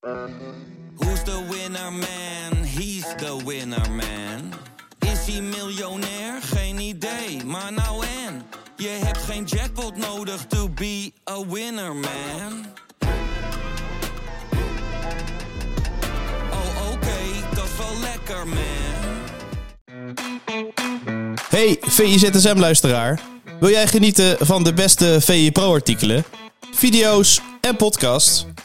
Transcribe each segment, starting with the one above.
Who's the winner man? He's the winner man. Is hij miljonair? Geen idee, maar nou en. Je hebt geen jackpot nodig to be a winner man. Oh oké, dat is wel lekker man. Hey VIZSM-luisteraar. Wil jij genieten van de beste VI Pro-artikelen, video's en podcasts?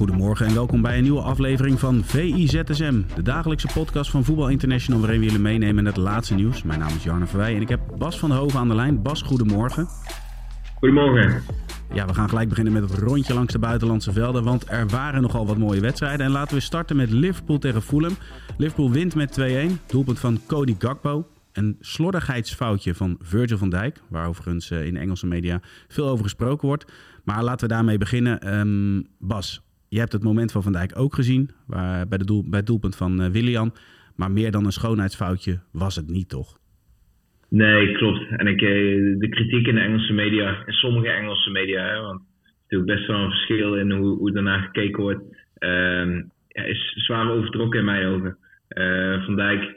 Goedemorgen en welkom bij een nieuwe aflevering van VIZSM, de dagelijkse podcast van Voetbal International waarin we jullie meenemen in het laatste nieuws. Mijn naam is Jarno Verwij en ik heb Bas van der Hoven aan de lijn. Bas, goedemorgen. Goedemorgen. Ja, we gaan gelijk beginnen met het rondje langs de buitenlandse velden, want er waren nogal wat mooie wedstrijden. En laten we starten met Liverpool tegen Fulham. Liverpool wint met 2-1, doelpunt van Cody Gakpo. Een slordigheidsfoutje van Virgil van Dijk, waar overigens in Engelse media veel over gesproken wordt. Maar laten we daarmee beginnen. Um, Bas, je hebt het moment van Van Dijk ook gezien, waar, bij, de doel, bij het doelpunt van uh, Willian. Maar meer dan een schoonheidsfoutje was het niet, toch? Nee, klopt. En ik, eh, de kritiek in de Engelse media, in sommige Engelse media, hè, want er is natuurlijk best wel een verschil in hoe, hoe daarnaar gekeken wordt, uh, ja, is zwaar overtrokken in mijn ogen. Uh, Van Dijk,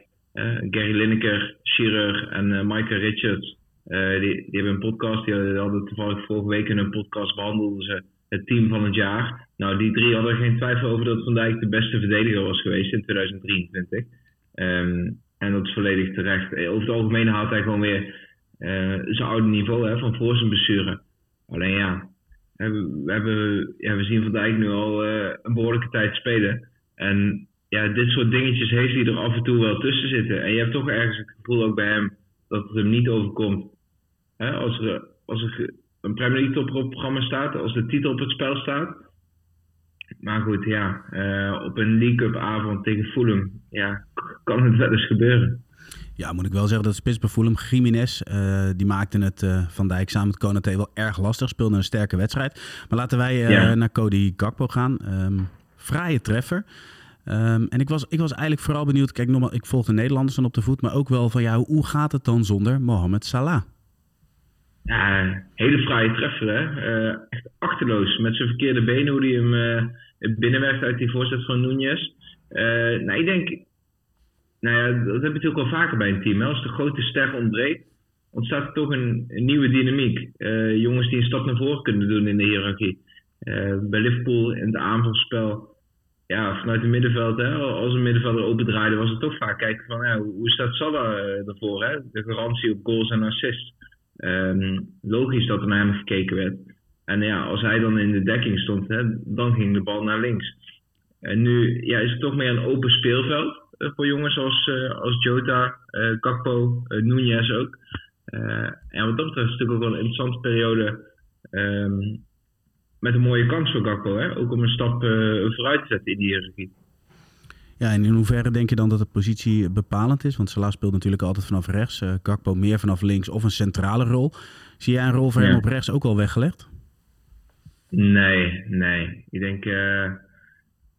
Gary Lineker, Shearer en Michael Richards, die, die hebben een podcast, die hadden toevallig vorige week in een podcast behandelden ze het team van het jaar. Nou, die drie hadden geen twijfel over dat Van Dijk de beste verdediger was geweest in 2023. Um, ehm, en dat is volledig terecht. Over het algemeen haalt hij gewoon weer uh, zijn oude niveau hè, van voor zijn blessure. Alleen ja, we, hebben, ja, we zien Van Dijk nu al uh, een behoorlijke tijd spelen. En ja, dit soort dingetjes heeft hij er af en toe wel tussen zitten. En je hebt toch ergens het gevoel ook bij hem dat het hem niet overkomt. Hè, als er, als er een Premier League top op het programma staat, als de titel op het spel staat. Maar goed, ja, uh, op een League Cup avond tegen Fulham, ja, kan het wel eens gebeuren. Ja, moet ik wel zeggen dat spits bij Fulham, Jiménez, uh, die maakte het uh, Van Dijk samen met Konaté wel erg lastig. Speelde een sterke wedstrijd. Maar laten wij ja. naar Cody Gakpo gaan. Um, fraaie treffer. Um, en ik was, ik was eigenlijk vooral benieuwd, kijk, nogmaals, ik volg de Nederlanders dan op de voet, maar ook wel van jou, hoe gaat het dan zonder Mohamed Salah? Ja, hele fraaie treffer, hè. Uh, echt achterloos. Met zijn verkeerde benen, hoe hij hem uh, binnenwerkt uit die voorzet van Nunez. Uh, nou, ik denk... Nou ja, dat heb je natuurlijk al vaker bij een team. Als de grote ster ontbreekt, ontstaat er toch een, nieuwe dynamiek. jongens die een stap naar voren kunnen doen in de hiërarchie. bij Liverpool in het aanvalspel... Ja, vanuit het middenveld, hè, als een middenvelder opendraaide, was het toch vaak kijken van ja, hoe staat Salah ervoor? De garantie op goals en assists. Um, logisch dat er naar hem gekeken werd. En ja, als hij dan in de dekking stond, hè, dan ging de bal naar links. En nu ja, is het toch meer een open speelveld uh, voor jongens als, uh, als Jota, uh, Kakpo, Nunez ook. en wat dat betreft is het natuurlijk ook wel een interessante periode um, met een mooie kans voor Kakpo. Hè? Ook om een stap vooruit te zetten in die hiërarchie. Ja, en in hoeverre denk je dan dat de positie bepalend is? Want Salah speelt natuurlijk altijd vanaf rechts. Uh, Gakpo meer vanaf links of een centrale rol. Zie jij een rol voor ja. hem op rechts ook al weggelegd? Nee, nee. Ik denk, uh,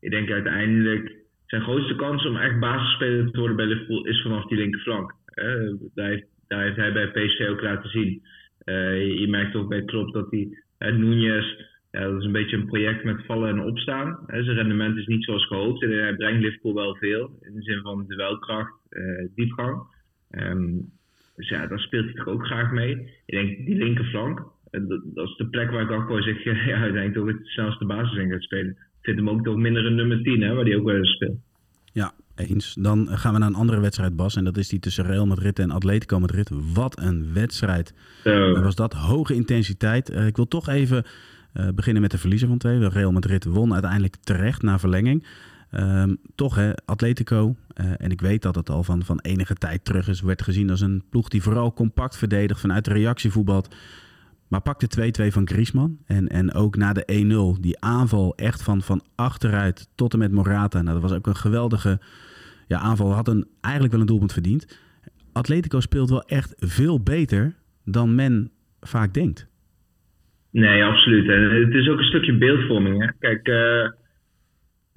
ik denk uiteindelijk zijn grootste kans om echt basisspeler te worden bij Liverpool is vanaf die linkerflank. Uh, daar, heeft, daar heeft hij bij PSV ook laten zien. Uh, je merkt ook bij Klopp dat hij uh, Nunez ja, dat is een beetje een project met vallen en opstaan. zijn rendement is niet zoals gehoopt. En hij brengt Liverpool wel veel. In de zin van duelkracht, uh, diepgang. Um, dus ja, daar speelt hij toch ook graag mee. Ik denk die linkerflank. Dat, dat is de plek waar Gakpo zich ja, uiteindelijk ook het snelste basis in gaat spelen. Ik vind hem ook toch minder een nummer 10, hè, waar hij ook wel eens speelt. Ja, eens. Dan gaan we naar een andere wedstrijd, Bas. En dat is die tussen Real Madrid en Atletico Madrid. Wat een wedstrijd. Was dat hoge intensiteit. Uh, ik wil toch even uh, beginnen met de verliezer van twee. Real Madrid won uiteindelijk terecht na verlenging. Um, toch, hè, Atletico, uh, en ik weet dat het al van, van enige tijd terug is, werd gezien als een ploeg die vooral compact verdedigt vanuit de reactievoetbal. Maar pak de 2-2 van Griezmann en, en ook na de 1-0, die aanval echt van, van achteruit tot en met Morata. Nou, dat was ook een geweldige ja, aanval. Had een, eigenlijk wel een doelpunt verdiend. Atletico speelt wel echt veel beter dan men vaak denkt. Nee, absoluut. En het is ook een stukje beeldvorming. Hè? Kijk, uh,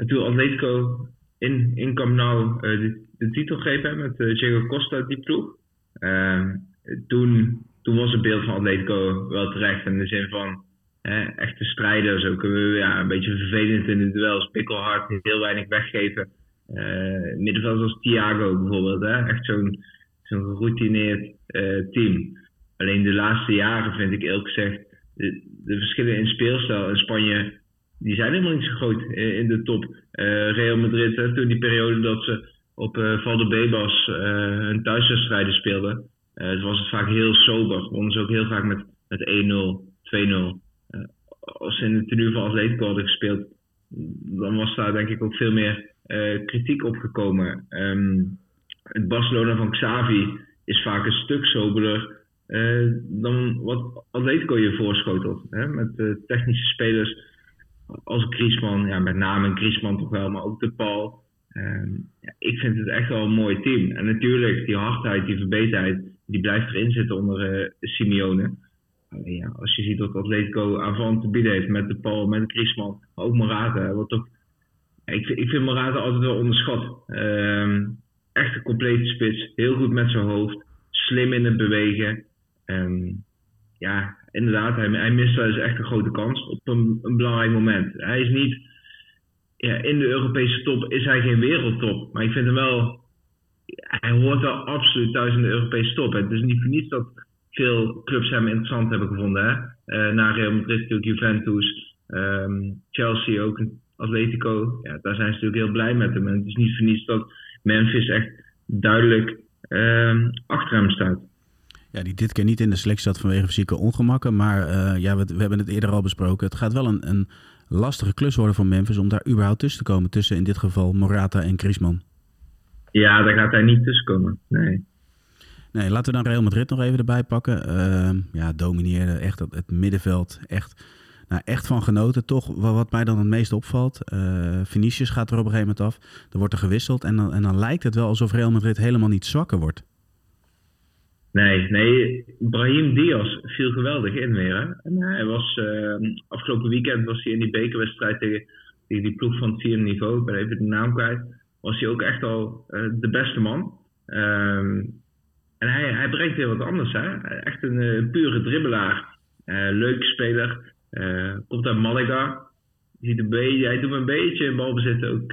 toen Atletico in, in Camp Nou uh, de, de, titel greep met uh, Diego Costa, die ploeg. Ehm, toen, toen was het beeld van Atletico wel terecht. In de zin van hè, echte strijders. Ook ja, een beetje vervelend in de duels. Pikkelhard, heel weinig weggeven. middenveld als Thiago bijvoorbeeld. Hè? Echt zo'n zo'n geroutineerd team. Alleen de laatste jaren vind ik eerlijk gezegd de, verschillen in speelstijl in Spanje, die zijn helemaal niet zo groot in de top. Uh, Real Madrid, hè, toen die periode dat ze op uh, Valdebebas uh, hun thuiswedstrijden speelden, uh, was het vaak heel sober. Wonnen ze ook heel vaak met, met 1-0, 2-0. als ze in de tenue van Atletico hadden gespeeld, dan was daar denk ik ook veel meer kritiek op gekomen. Um, het Barcelona van Xavi is vaak een stuk soberder uh, dan wat Atletico je voorschotelt. Hè? Met uh, technische spelers als Griezmann, ja, met name Griezmann toch wel, maar ook de Paul. Uh, ja, ik vind het echt wel een mooi team. En natuurlijk, die hardheid, die verbeterheid, die blijft erin zitten onder uh, Simeone. ja, als je ziet wat Atletico aanvallend te bieden heeft met de Paul, met Griezmann, maar ook Morata. Ik, ik vind Morata altijd wel onderschat. Ehm, echt een complete spits, heel goed met zijn hoofd, slim in het bewegen. Um, ja, inderdaad, hij, hij mist wel eens echt een grote kans op een, belangrijk moment. Hij is niet, ja, in de Europese top is hij geen wereldtop, maar ik vind hem wel, hij hoort wel absoluut thuis in de Europese top. Het is niet voor niets dat veel clubs hem interessant hebben gevonden. Hè? Uh, na Real Madrid natuurlijk Juventus, um, Chelsea ook, Atletico. Ja, daar zijn ze natuurlijk heel blij met hem. En het is niet voor niets dat Memphis echt duidelijk um, achter hem staat. Ja, die dit keer niet in de selectie zat vanwege fysieke ongemakken. Maar uh, ja, we, we, hebben het eerder al besproken. Het gaat wel een, een lastige klus worden voor Memphis om daar überhaupt tussen te komen. Tussen in dit geval Morata en Griezmann. Ja, daar gaat hij niet tussen komen. Nee. Nee, laten we dan Real Madrid nog even erbij pakken. Uh, ja, domineerde echt het, het middenveld. Echt, nou, echt van genoten. Toch, wat mij dan het meest opvalt. Uh, Vinicius gaat er op een gegeven moment af. Er wordt er gewisseld. En dan, en dan lijkt het wel alsof Real Madrid helemaal niet zwakker wordt. Nee, nee, Brahim Diaz viel geweldig in weer. En hij was, uh, afgelopen weekend was hij in die bekerwedstrijd tegen, die ploeg van het vierde niveau, ik ben even de naam kwijt, was hij ook echt al uh, de beste man. Um, en hij, hij brengt weer wat anders, hè? echt een uh, pure dribbelaar. leuke speler, komt uit Malaga. Ziet een beetje, hij doet een beetje in balbezit ook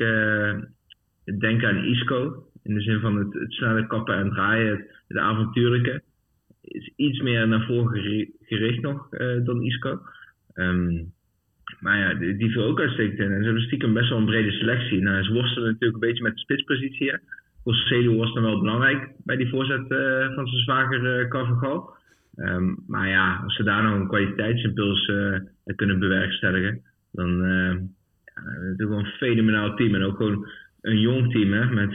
denken aan Isco. In de zin van het, het snelle kappen en draaien, het, het avontuurlijke. Is iets meer naar voren gericht nog uh, dan Isco. Um, maar ja, die, viel ook uitstekend in. En ze hebben stiekem best wel een brede selectie. Nou, ze worstelen natuurlijk een beetje met de spitspositie. Celu was dan wel belangrijk bij die voorzet uh, van zijn zwager uh, Carvajal. Um, maar ja, als ze daar nog een kwaliteitsimpuls uh, kunnen bewerkstelligen, dan uh, ja, het is gewoon een fenomenaal team. En ook gewoon een jong team hè, met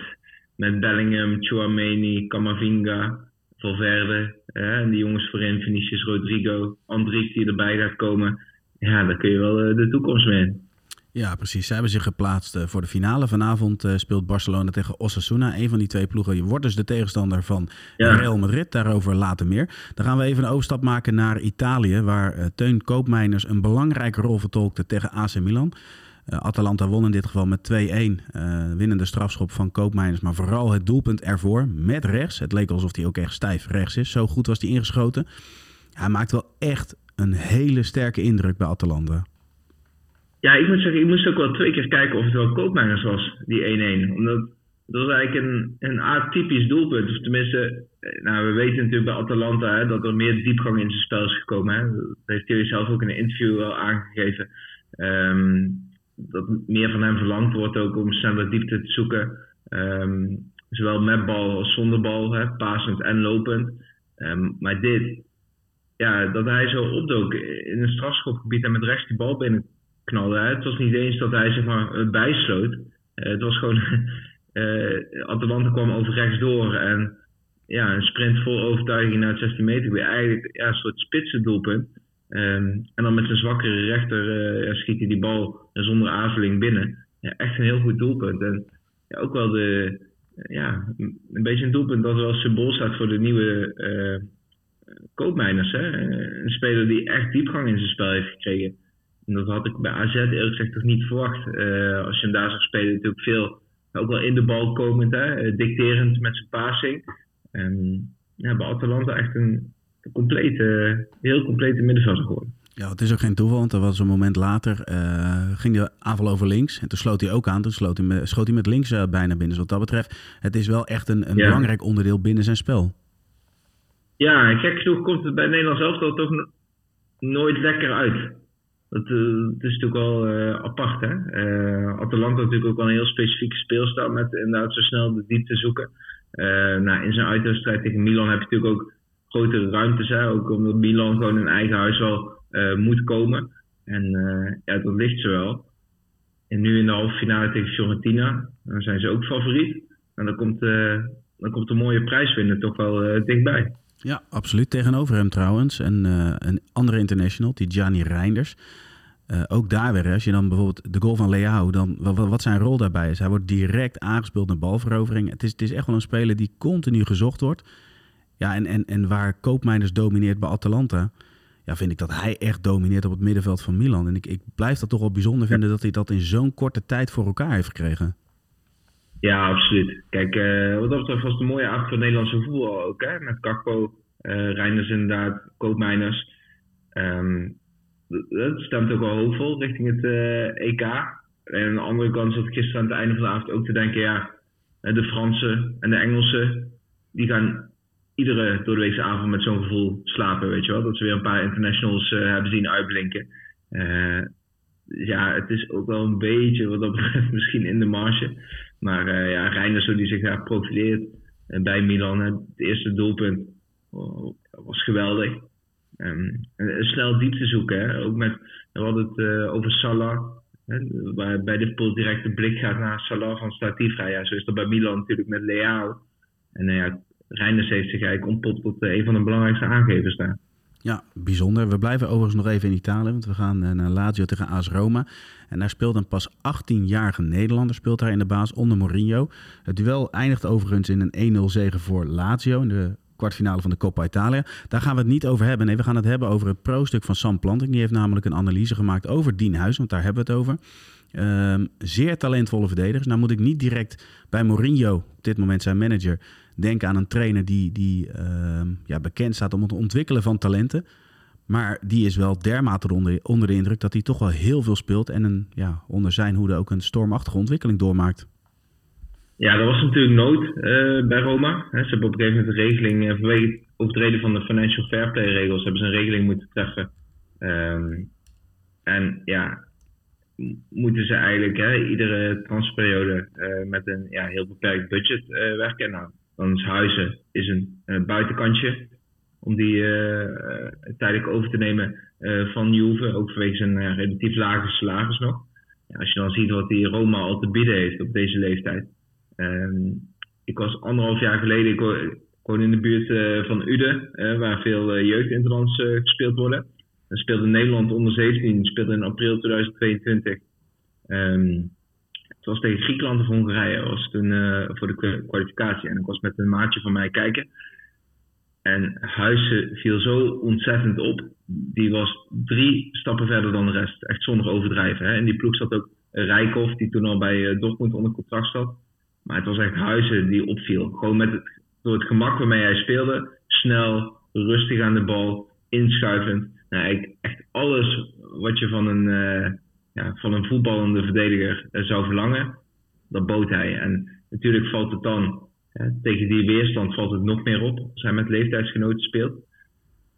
met Bellingham, Chouameni, Camavinga, Valverde. en die jongens voorin, Vinicius Rodrigo, Andrik die erbij gaat komen. Ja, daar kun je wel eh, de toekomst mee Ja, precies. Zij hebben zich geplaatst eh, voor de finale. Vanavond uh, speelt Barcelona tegen Osasuna. Een van die twee ploegen je wordt dus de tegenstander van ja. Real Madrid. Daarover later meer. Dan gaan we even een overstap maken naar Italië... waar Teun Koopmeiners een belangrijke rol vertolkte tegen AC Milan. Uh, Atalanta won in dit geval met 2-1. Uh, winnende strafschop van Koopmeiners. Maar vooral het doelpunt ervoor met rechts. Het leek alsof hij ook echt stijf rechts is. Zo goed was hij ingeschoten. Hij maakt wel echt een hele sterke indruk bij Atalanta. Ja, ik moet zeggen, ik moest ook wel twee keer kijken of het wel Koopmeiners was, die 1-1. Omdat dat was eigenlijk een, een atypisch doelpunt. Of tenminste, eh, nou, we weten natuurlijk bij Atalanta hè, dat er meer diepgang in zijn spel is gekomen. Hè. Dat heeft hij zelf ook in een interview wel aangegeven. Um, dat meer van hem verlangd wordt ook om sneller diepte te zoeken. Um, zowel met bal als zonder bal, hè, pasend en lopend. Um, maar dit, ja, dat hij zo opdook in een strafschopgebied en met rechts die bal binnenknalde. Hè. Het was niet eens dat hij zeg maar bijsloot. Uh, het was gewoon, uh, Atalanta kwam over rechts door en ja, een sprint vol overtuiging naar het 16 meter. Weer eigenlijk ja, een soort spitse doelpunt. Ehm, en dan met zijn zwakkere rechter ja, schiet hij die bal zonder aarzeling binnen. Ja, echt een heel goed doelpunt. En ja, ook wel de, ja, een beetje een doelpunt dat wel symbool staat voor de nieuwe uh, koopmijners. Hè? Een speler die echt diepgang in zijn spel heeft gekregen. En dat had ik bij AZ eerlijk gezegd toch niet verwacht. als je hem daar zag spelen, natuurlijk veel ook wel in de bal komend, hè, eh, dicterend met zijn passing. En ja, bij Atalanta echt een, complete, heel complete middenvelder geworden. Ja, het is ook geen toeval, want er was een moment later, uh, ging de aanval over links. En toen sloot hij ook aan, toen sloot hij met, schoot hij met links uh, bijna binnen. Dus wat dat betreft, het is wel echt een, een belangrijk onderdeel binnen zijn spel. Ja, gek genoeg komt het bij Nederland zelf toch nooit lekker uit. Dat, uh, het is natuurlijk wel apart. Hè? Atalanta natuurlijk ook wel een heel specifieke speelstijl met inderdaad zo snel de diepte zoeken. nou, in zijn uitwedstrijd tegen Milan heb je natuurlijk ook grotere ruimtes. Hè? Ook omdat Milan gewoon in eigen huis wel moet komen. En ja, dat ligt ze wel. En nu in de halve finale tegen Fiorentina, dan zijn ze ook favoriet. En dan komt, dan komt de mooie prijswinner toch wel dichtbij. Ja, absoluut. Tegenover hem trouwens een, uh, een andere international, die Gianni Reinders. Ook daar weer, als je dan bijvoorbeeld de goal van Leao, dan wat, wat, zijn rol daarbij is. Hij wordt direct aangespeeld naar balverovering. Het is, het is echt wel een speler die continu gezocht wordt. Ja, en, en, en waar Koopmeiners domineert bij Atalanta, ja, vind ik dat hij echt domineert op het middenveld van Milan. En ik, ik blijf dat toch wel bijzonder vinden dat hij dat in zo'n korte tijd voor elkaar heeft gekregen. Ja, absoluut. Kijk, uh, wat dat betreft was het een mooie avond voor Nederlandse voetbal ook. Hè? Met Kakpo, uh, Reinders inderdaad, Koopmeiners. Um, dat stemt ook wel hoopvol richting het uh, eh, EK. En aan de andere kant zat ik gisteren aan het einde van de avond ook te denken... ja, de Fransen en de Engelsen... die gaan iedere doordeweekse avond met zo'n gevoel slapen, weet je wel. Dat ze weer een paar internationals hebben zien uitblinken. ja, het is ook wel een beetje wat dat betreft misschien in de marge... Maar uh, ja, Reinders, die zich daar profileert bij Milan, het eerste doelpunt oh, was geweldig. Um, snel diepte zoeken, hè? ook met, we hadden het over Salah, hè? waar bij Liverpool direct de blik gaat naar Salah van vrij. Ja, zo is dat bij Milan natuurlijk met Leao. En ja, Reinders heeft zich eigenlijk ontpopt tot een van de belangrijkste aangevers daar. Ja, bijzonder. We blijven overigens nog even in Italië, want we gaan eh, naar Lazio tegen AS Roma. En daar speelt een pas 18-jarige Nederlander speelt daar in de baas onder Mourinho. Het duel eindigt overigens in een 1-0 zege voor Lazio in de kwartfinale van de Coppa Italia. Daar gaan we het niet over hebben. Nee, we gaan het hebben over het pro-stuk van Sam Planting. Die heeft namelijk een analyse gemaakt over Dienhuis, want daar hebben we het over. Um, zeer talentvolle verdedigers. Nou moet ik niet direct bij Mourinho, op dit moment zijn manager, denken aan een trainer die, die uh, ja, bekend staat om het ontwikkelen van talenten. Maar die is wel dermate onder, de indruk dat hij toch wel heel veel speelt. En een, ja, onder zijn hoede ook een stormachtige ontwikkeling doormaakt. Ja, dat was natuurlijk nood uh, bij Roma. ze hebben op een gegeven moment een regeling, uh, vanwege het overtreden van de financial fair play regels, hebben ze een regeling moeten treffen. Um, en ja, moeten ze eigenlijk iedere transferperiode uh, met een ja, heel beperkt budget werken. Nou, dan Huizen is een, een buitenkantje om die uh, tijdelijk over te nemen van Juve. Ook vanwege zijn relatief lage salaris nog. Ja, als je dan ziet wat die Roma al te bieden heeft op deze leeftijd. Um, ik was anderhalf jaar geleden, ik in de buurt van Uden, waar veel jeugdinterlands gespeeld worden. Dan speelde Nederland onder 17, speelde in april 2022. Um, het was tegen Griekenland of Hongarije, was toen uh, voor de kwalificatie. En ik was met een maatje van mij kijken. En Huizen viel zo ontzettend op. Die was drie stappen verder dan de rest. Echt zonder overdrijven. Hè? En die ploeg zat ook Rijkoff, die toen al bij uh, Dortmund onder contract zat. Maar het was echt Huizen die opviel. Gewoon met het, door het gemak waarmee hij speelde. Snel, rustig aan de bal, inschuivend. Nou, echt alles wat je van een... Van een voetballende verdediger eh, zou verlangen, dat bood hij. En natuurlijk valt het dan, tegen die weerstand valt het nog meer op als hij met leeftijdsgenoten speelt.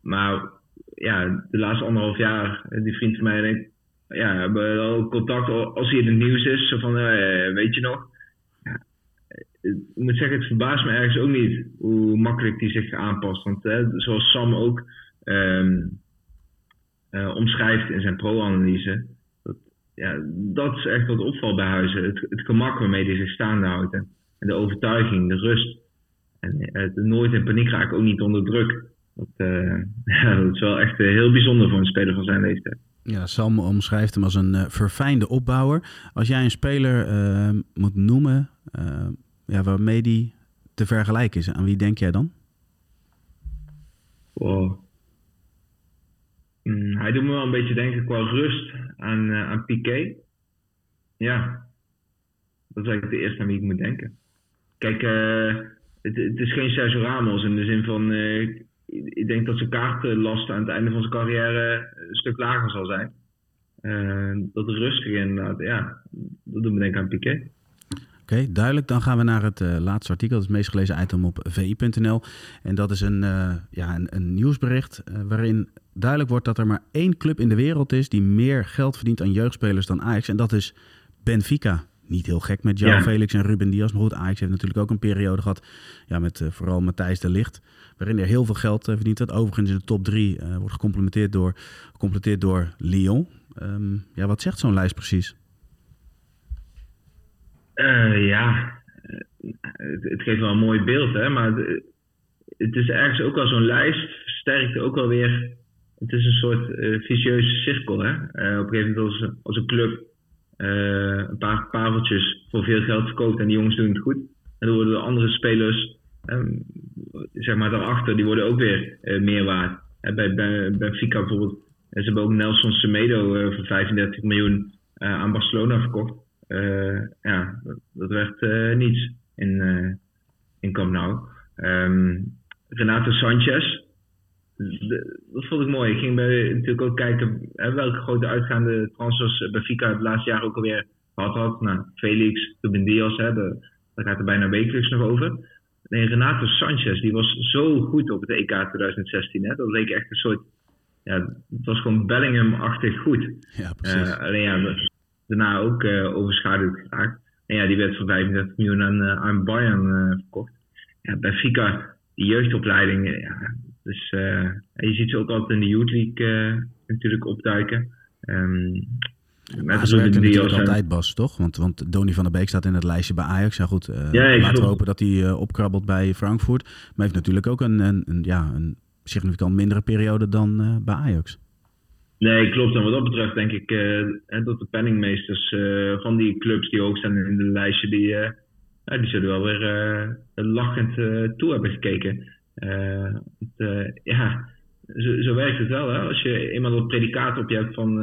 Maar ja, de laatste anderhalf jaar, eh, die vriend van mij denkt, ja, hebben al contact als hij in het nieuws is. Van, weet je nog? Ja, ik moet zeggen, het verbaast me ergens ook niet hoe makkelijk hij zich aanpast. Want zoals Sam ook um, uh, omschrijft in zijn pro-analyse, ja, dat is echt wat opvalt bij Huizen. Het, het gemak waarmee hij zich staande houdt. En, de overtuiging, de rust. En het nooit in paniek raken, ook niet onder druk. Dat, ja, dat is wel echt heel bijzonder voor een speler van zijn leeftijd. Ja, Sam omschrijft hem als een verfijnde opbouwer. Als jij een speler moet noemen ja, waarmee die te vergelijken is, aan wie denk jij dan? Wow. Mm, hij doet me wel een beetje denken qua rust aan, uh, aan Piqué. Ja, dat is eigenlijk de eerste aan wie ik moet denken. Kijk, uh, het, is geen Sergio Ramos in de zin van. Uh, ik denk dat zijn kaartenlast aan het einde van zijn carrière een stuk lager zal zijn. dat rustig inderdaad. Ja, dat doet me denken aan Piqué. Oké, duidelijk. Dan gaan we naar het laatste artikel. Het meest gelezen item op vi.nl. En dat is een, ja, een, een nieuwsbericht waarin duidelijk wordt dat er maar één club in de wereld is die meer geld verdient aan jeugdspelers dan Ajax. En dat is Benfica. Niet heel gek met João Felix en Ruben Diaz. Maar goed, Ajax heeft natuurlijk ook een periode gehad ja, met vooral Matthijs de Ligt. Waarin er heel veel geld verdient wordt. Overigens in de top drie wordt gecomplementeerd door, gecomplementeerd door Lyon. Um, ja, wat zegt zo'n lijst precies? Uh, ja, het, het, geeft wel een mooi beeld, hè, maar het is ergens ook wel zo'n lijst, versterkt ook wel weer. Het is een soort uh, vicieuze cirkel. Hè? Uh, op een gegeven moment als, een club een paar paveltjes voor veel geld verkoopt en die jongens doen het goed. En dan worden de andere spelers, zeg maar daarachter, die worden ook weer meer waard. bij, bij Benfica bijvoorbeeld, ze hebben ook Nelson Semedo voor 35 miljoen aan Barcelona verkocht. Eh, ja, dat, werd eh, niets in, eh, in Camp Nou. Um, Renato Sanchez, dat vond ik mooi. Ik ging bij, natuurlijk ook kijken hè, welke grote uitgaande transfers Benfica het laatste jaar ook alweer gehad had. Nou, Felix, Ruben Diaz, hè, de, daar gaat er bijna wekelijks nog over. Nee, Renato Sanchez, die was zo goed op het EK 2016. Hè. Dat leek echt een soort... Ja, het was gewoon Bellingham-achtig goed. Ja, precies. alleen ja, daarna ook uh, overschaduwd geraakt. En ja, die werd voor 35 miljoen aan, uh, aan Bayern verkocht. Ja, bij Fika, die jeugdopleiding, ja, dus, je ziet ze ook altijd in de Youth League natuurlijk opduiken. Um, ze werken natuurlijk altijd, Bas, toch? Want, want Donny van der Beek staat in het lijstje bij Ajax. Ja, goed, ja, laten we hopen dat hij opkrabbelt bij Frankfurt. Maar heeft natuurlijk ook een, een, een ja, een significant mindere periode dan bij Ajax. Nee, klopt. En wat dat betreft denk ik uh, dat de penningmeesters uh, van die clubs die hoog staan in de lijstje, die, uh, die zullen wel weer lachend toe hebben gekeken. Het, ja, zo, zo, werkt het wel. Hè? Als je eenmaal dat predicaat op je hebt van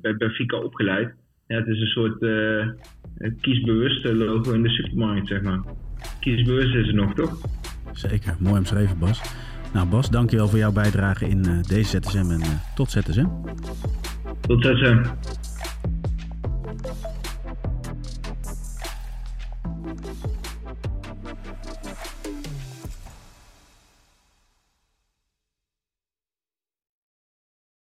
bij Benfica opgeleid. Ja, het is een soort kiesbewuste logo in de supermarkt, zeg maar. Kiesbewust is het nog, toch? Zeker, mooi omschreven Bas. Nou Bas, dankjewel voor jouw bijdrage in uh, deze ZSM en uh, tot ZSM. Tot ZSM.